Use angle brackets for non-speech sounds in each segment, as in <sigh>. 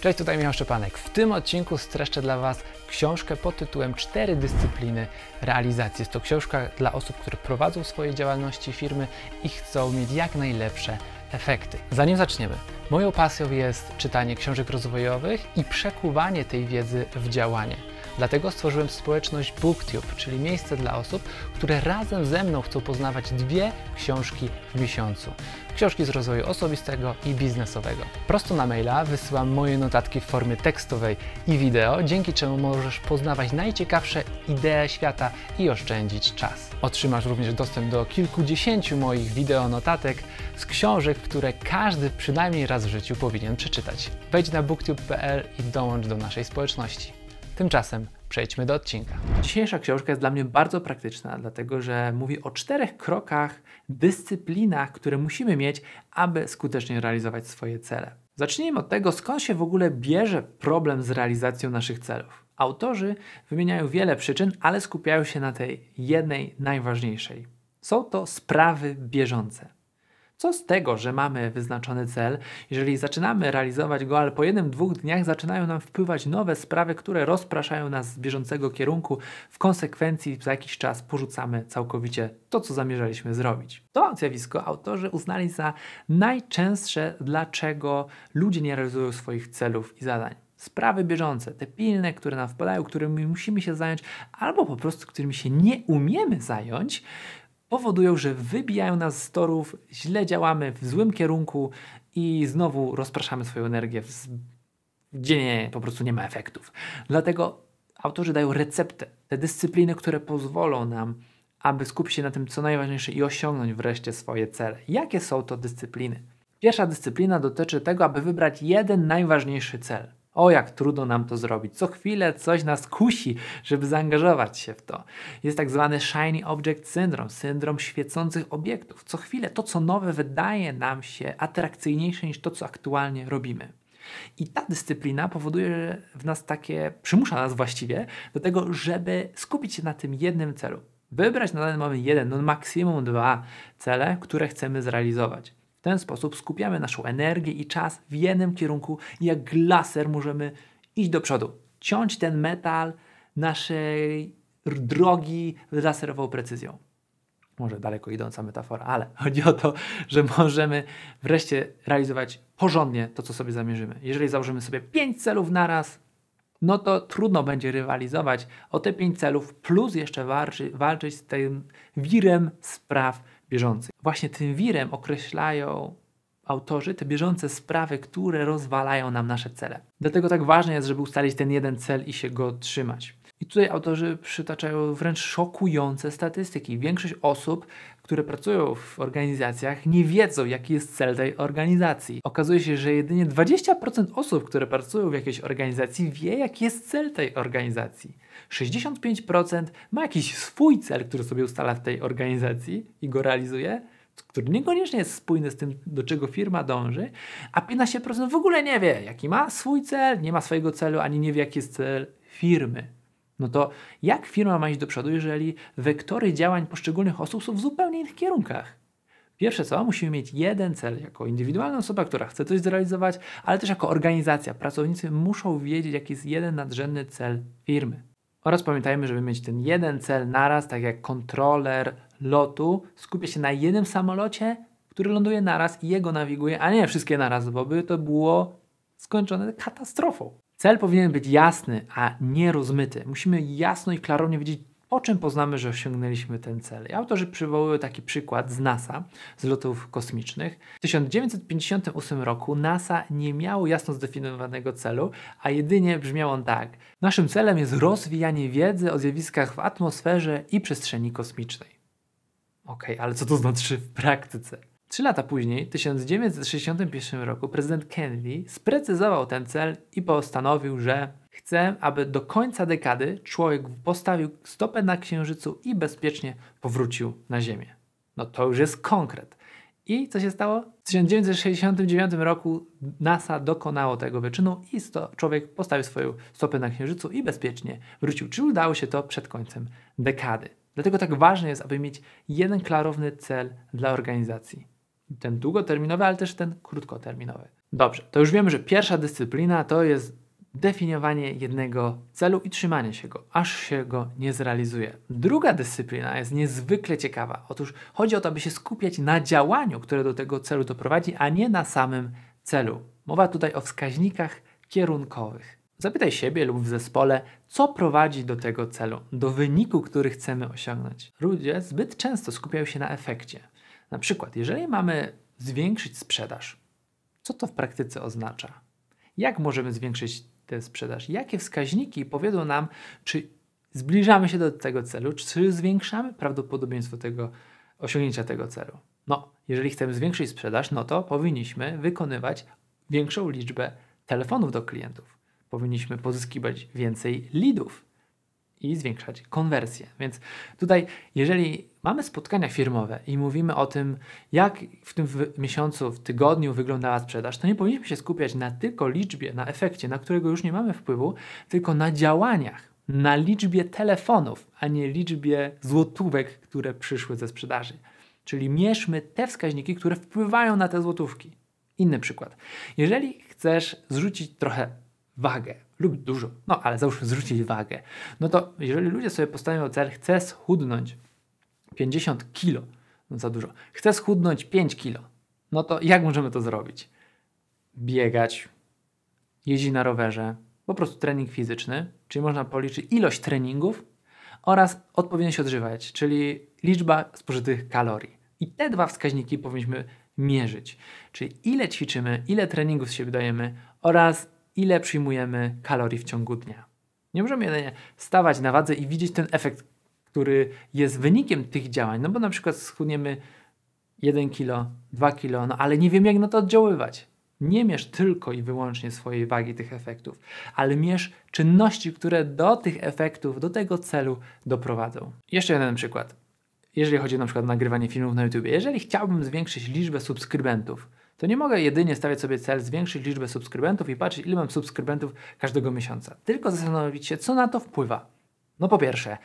Cześć, tutaj Michał Szczepanek. W tym odcinku streszczę dla Was książkę pod tytułem Cztery dyscypliny realizacji. Jest to książka dla osób, które prowadzą swoje działalności firmy i chcą mieć jak najlepsze efekty. Zanim zaczniemy, moją pasją jest czytanie książek rozwojowych i przekuwanie tej wiedzy w działanie. Dlatego stworzyłem społeczność BookTube, czyli miejsce dla osób, które razem ze mną chcą poznawać dwie książki w miesiącu. Książki z rozwoju osobistego i biznesowego. Prosto na maila wysyłam moje notatki w formie tekstowej i wideo, dzięki czemu możesz poznawać najciekawsze idee świata i oszczędzić czas. Otrzymasz również dostęp do kilkudziesięciu moich wideo notatek z książek, które każdy przynajmniej raz w życiu powinien przeczytać. Wejdź na booktube.pl i dołącz do naszej społeczności. Tymczasem przejdźmy do odcinka. Dzisiejsza książka jest dla mnie bardzo praktyczna, dlatego że mówi o czterech krokach, dyscyplinach, które musimy mieć, aby skutecznie realizować swoje cele. Zacznijmy od tego, skąd się w ogóle bierze problem z realizacją naszych celów. Autorzy wymieniają wiele przyczyn, ale skupiają się na tej jednej najważniejszej. Są to sprawy bieżące. Co z tego, że mamy wyznaczony cel, jeżeli zaczynamy realizować go, ale po jednym, dwóch dniach zaczynają nam wpływać nowe sprawy, które rozpraszają nas z bieżącego kierunku. W konsekwencji za jakiś czas porzucamy całkowicie to, co zamierzaliśmy zrobić. To zjawisko autorzy uznali za najczęstsze, dlaczego ludzie nie realizują swoich celów i zadań sprawy bieżące, te pilne, które nam wpadają, którymi musimy się zająć, albo po prostu którymi się nie umiemy zająć, powodują, że wybijają nas z torów, źle działamy w złym kierunku i znowu rozpraszamy swoją energię, gdzie nie, po prostu nie ma efektów. Dlatego autorzy dają receptę, te dyscypliny, które pozwolą nam, aby skupić się na tym, co najważniejsze i osiągnąć wreszcie swoje cele. Jakie są to dyscypliny? Pierwsza dyscyplina dotyczy tego, aby wybrać jeden najważniejszy cel. O, jak trudno nam to zrobić. Co chwilę coś nas kusi, żeby zaangażować się w to. Jest tak zwany Shiny Object Syndrome, syndrom świecących obiektów. Co chwilę to, co nowe, wydaje nam się atrakcyjniejsze niż to, co aktualnie robimy. I ta dyscyplina powoduje w nas takie, przymusza nas właściwie do tego, żeby skupić się na tym jednym celu. Wybrać na dany moment jeden, no maksimum dwa cele, które chcemy zrealizować. Ten sposób skupiamy naszą energię i czas w jednym kierunku jak laser możemy iść do przodu, ciąć ten metal naszej drogi laserową precyzją. Może daleko idąca metafora, ale <laughs> chodzi o to, że możemy wreszcie realizować porządnie to, co sobie zamierzymy. Jeżeli założymy sobie pięć celów naraz, no to trudno będzie rywalizować o te pięć celów, plus jeszcze walczy, walczyć z tym wirem spraw bieżących. Właśnie tym wirem określają autorzy te bieżące sprawy, które rozwalają nam nasze cele. Dlatego tak ważne jest, żeby ustalić ten jeden cel i się go trzymać. I tutaj autorzy przytaczają wręcz szokujące statystyki. Większość osób, które pracują w organizacjach, nie wiedzą, jaki jest cel tej organizacji. Okazuje się, że jedynie 20% osób, które pracują w jakiejś organizacji, wie, jaki jest cel tej organizacji. 65% ma jakiś swój cel, który sobie ustala w tej organizacji i go realizuje, który niekoniecznie jest spójny z tym, do czego firma dąży, a 15% w ogóle nie wie, jaki ma swój cel, nie ma swojego celu, ani nie wie, jaki jest cel firmy. No to jak firma ma iść do przodu, jeżeli wektory działań poszczególnych osób są w zupełnie innych kierunkach? Pierwsze co, musimy mieć jeden cel jako indywidualna osoba, która chce coś zrealizować, ale też jako organizacja. Pracownicy muszą wiedzieć, jaki jest jeden nadrzędny cel firmy. Oraz pamiętajmy, żeby mieć ten jeden cel naraz, tak jak kontroler lotu skupia się na jednym samolocie, który ląduje naraz i jego nawiguje, a nie wszystkie naraz, bo by to było skończone katastrofą. Cel powinien być jasny, a nie rozmyty. Musimy jasno i klarownie wiedzieć, po czym poznamy, że osiągnęliśmy ten cel? I autorzy przywołują taki przykład z NASA, z lotów kosmicznych. W 1958 roku NASA nie miało jasno zdefiniowanego celu, a jedynie brzmiał on tak. Naszym celem jest rozwijanie wiedzy o zjawiskach w atmosferze i przestrzeni kosmicznej. Okej, okay, ale co to znaczy w praktyce? Trzy lata później, w 1961 roku, prezydent Kennedy sprecyzował ten cel i postanowił, że chce, aby do końca dekady człowiek postawił stopę na Księżycu i bezpiecznie powrócił na Ziemię. No to już jest konkret. I co się stało? W 1969 roku NASA dokonało tego wyczynu i sto, człowiek postawił swoją stopę na Księżycu i bezpiecznie wrócił. Czy udało się to przed końcem dekady? Dlatego tak ważne jest, aby mieć jeden klarowny cel dla organizacji ten długoterminowy, ale też ten krótkoterminowy. Dobrze, to już wiemy, że pierwsza dyscyplina to jest definiowanie jednego celu i trzymanie się go, aż się go nie zrealizuje. Druga dyscyplina jest niezwykle ciekawa. Otóż chodzi o to, aby się skupiać na działaniu, które do tego celu doprowadzi, a nie na samym celu. Mowa tutaj o wskaźnikach kierunkowych. Zapytaj siebie lub w zespole, co prowadzi do tego celu, do wyniku, który chcemy osiągnąć. Ludzie zbyt często skupiają się na efekcie. Na przykład, jeżeli mamy zwiększyć sprzedaż, co to w praktyce oznacza? Jak możemy zwiększyć tę sprzedaż? Jakie wskaźniki powiedzą nam, czy zbliżamy się do tego celu, czy zwiększamy prawdopodobieństwo tego osiągnięcia tego celu? No, jeżeli chcemy zwiększyć sprzedaż, no to powinniśmy wykonywać większą liczbę telefonów do klientów. Powinniśmy pozyskiwać więcej leadów i zwiększać konwersję. Więc tutaj, jeżeli mamy spotkania firmowe i mówimy o tym, jak w tym miesiącu, w tygodniu wyglądała sprzedaż, to nie powinniśmy się skupiać na tylko liczbie, na efekcie, na którego już nie mamy wpływu, tylko na działaniach, na liczbie telefonów, a nie liczbie złotówek, które przyszły ze sprzedaży. Czyli mierzmy te wskaźniki, które wpływają na te złotówki. Inny przykład. Jeżeli chcesz zrzucić trochę wagę lub dużo, no ale załóżmy zrzucić wagę, no to jeżeli ludzie sobie postawią cel, chcę schudnąć 50 kilo, no za dużo, chcę schudnąć 5 kilo, no to jak możemy to zrobić? Biegać, jeździć na rowerze, po prostu trening fizyczny, czyli można policzyć ilość treningów oraz odpowiednio się odżywać, czyli liczba spożytych kalorii. I te dwa wskaźniki powinniśmy mierzyć, czyli ile ćwiczymy, ile treningów z siebie dajemy oraz ile przyjmujemy kalorii w ciągu dnia. Nie możemy jedynie stawać na wadze i widzieć ten efekt, który jest wynikiem tych działań, no bo na przykład schudniemy 1 kilo, 2 kilo, no ale nie wiem jak na to oddziaływać. Nie mierz tylko i wyłącznie swojej wagi tych efektów, ale mierz czynności, które do tych efektów, do tego celu doprowadzą. Jeszcze jeden przykład jeżeli chodzi na przykład o nagrywanie filmów na YouTube. Jeżeli chciałbym zwiększyć liczbę subskrybentów, to nie mogę jedynie stawiać sobie cel zwiększyć liczbę subskrybentów i patrzeć, ile mam subskrybentów każdego miesiąca. Tylko zastanowić się, co na to wpływa. No po pierwsze,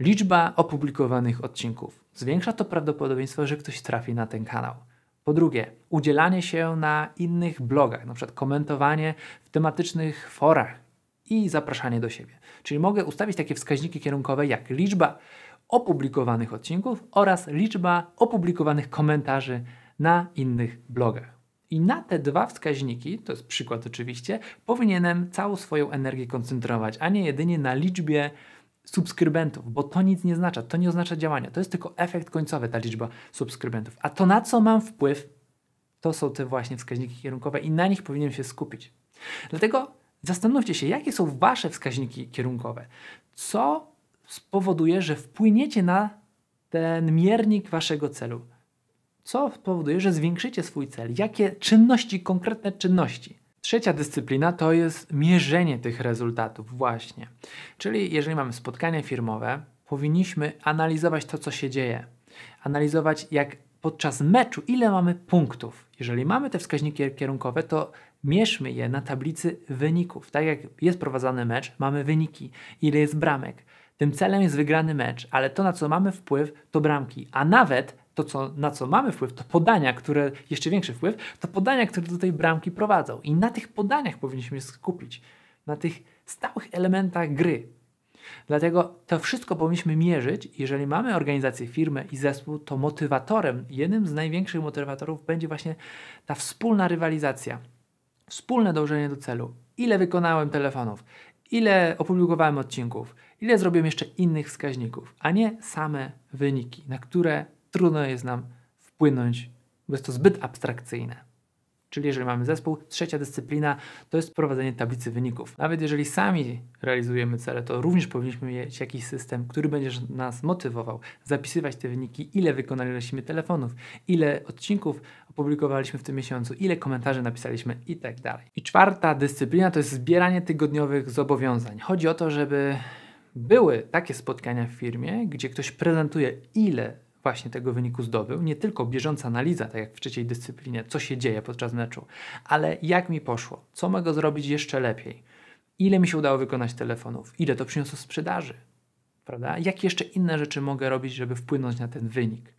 liczba opublikowanych odcinków. Zwiększa to prawdopodobieństwo, że ktoś trafi na ten kanał. Po drugie, udzielanie się na innych blogach, przykład komentowanie w tematycznych forach i zapraszanie do siebie. Czyli mogę ustawić takie wskaźniki kierunkowe jak liczba opublikowanych odcinków oraz liczba opublikowanych komentarzy na innych blogach. I na te dwa wskaźniki, to jest przykład oczywiście, powinienem całą swoją energię koncentrować, a nie jedynie na liczbie subskrybentów, bo to nic nie oznacza, to nie oznacza działania, to jest tylko efekt końcowy, ta liczba subskrybentów. A to na co mam wpływ, to są te właśnie wskaźniki kierunkowe i na nich powinienem się skupić. Dlatego zastanówcie się, jakie są Wasze wskaźniki kierunkowe. Co spowoduje, że wpłyniecie na ten miernik waszego celu. Co spowoduje, że zwiększycie swój cel? Jakie czynności, konkretne czynności? Trzecia dyscyplina to jest mierzenie tych rezultatów, właśnie. Czyli jeżeli mamy spotkania firmowe, powinniśmy analizować to, co się dzieje. Analizować, jak podczas meczu, ile mamy punktów. Jeżeli mamy te wskaźniki kierunkowe, to mierzmy je na tablicy wyników. Tak jak jest prowadzony mecz, mamy wyniki, ile jest bramek, tym celem jest wygrany mecz, ale to, na co mamy wpływ, to bramki. A nawet to, co, na co mamy wpływ, to podania, które, jeszcze większy wpływ, to podania, które do tej bramki prowadzą. I na tych podaniach powinniśmy się skupić. Na tych stałych elementach gry. Dlatego to wszystko powinniśmy mierzyć. Jeżeli mamy organizację, firmę i zespół, to motywatorem, jednym z największych motywatorów będzie właśnie ta wspólna rywalizacja, wspólne dążenie do celu. Ile wykonałem telefonów, ile opublikowałem odcinków, ile zrobiłem jeszcze innych wskaźników, a nie same wyniki, na które trudno jest nam wpłynąć, bo jest to zbyt abstrakcyjne. Czyli jeżeli mamy zespół, trzecia dyscyplina to jest prowadzenie tablicy wyników. Nawet jeżeli sami realizujemy cele, to również powinniśmy mieć jakiś system, który będzie nas motywował, zapisywać te wyniki, ile wykonaliśmy telefonów, ile odcinków opublikowaliśmy w tym miesiącu, ile komentarzy napisaliśmy i tak. I czwarta dyscyplina to jest zbieranie tygodniowych zobowiązań. Chodzi o to, żeby były takie spotkania w firmie, gdzie ktoś prezentuje, ile właśnie tego wyniku zdobył, nie tylko bieżąca analiza, tak jak w trzeciej dyscyplinie, co się dzieje podczas meczu, ale jak mi poszło, co mogę zrobić jeszcze lepiej, ile mi się udało wykonać telefonów, ile to przyniosło sprzedaży, prawda? Jakie jeszcze inne rzeczy mogę robić, żeby wpłynąć na ten wynik.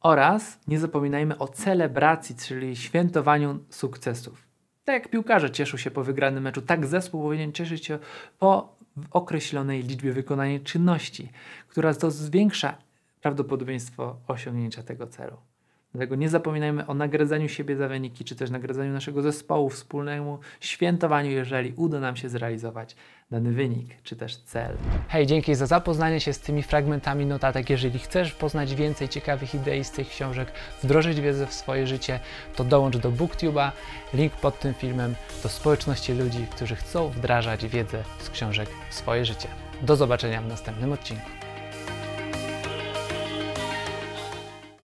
Oraz nie zapominajmy o celebracji, czyli świętowaniu sukcesów. Tak jak piłkarze cieszą się po wygranym meczu, tak zespół powinien cieszyć się po określonej liczbie wykonanej czynności, która to zwiększa prawdopodobieństwo osiągnięcia tego celu. Dlatego nie zapominajmy o nagradzaniu siebie za wyniki, czy też nagradzaniu naszego zespołu, wspólnemu świętowaniu, jeżeli uda nam się zrealizować dany wynik, czy też cel. Hej, dzięki za zapoznanie się z tymi fragmentami notatek. Jeżeli chcesz poznać więcej ciekawych idei z tych książek, wdrożyć wiedzę w swoje życie, to dołącz do BookTube'a, link pod tym filmem, do społeczności ludzi, którzy chcą wdrażać wiedzę z książek w swoje życie. Do zobaczenia w następnym odcinku.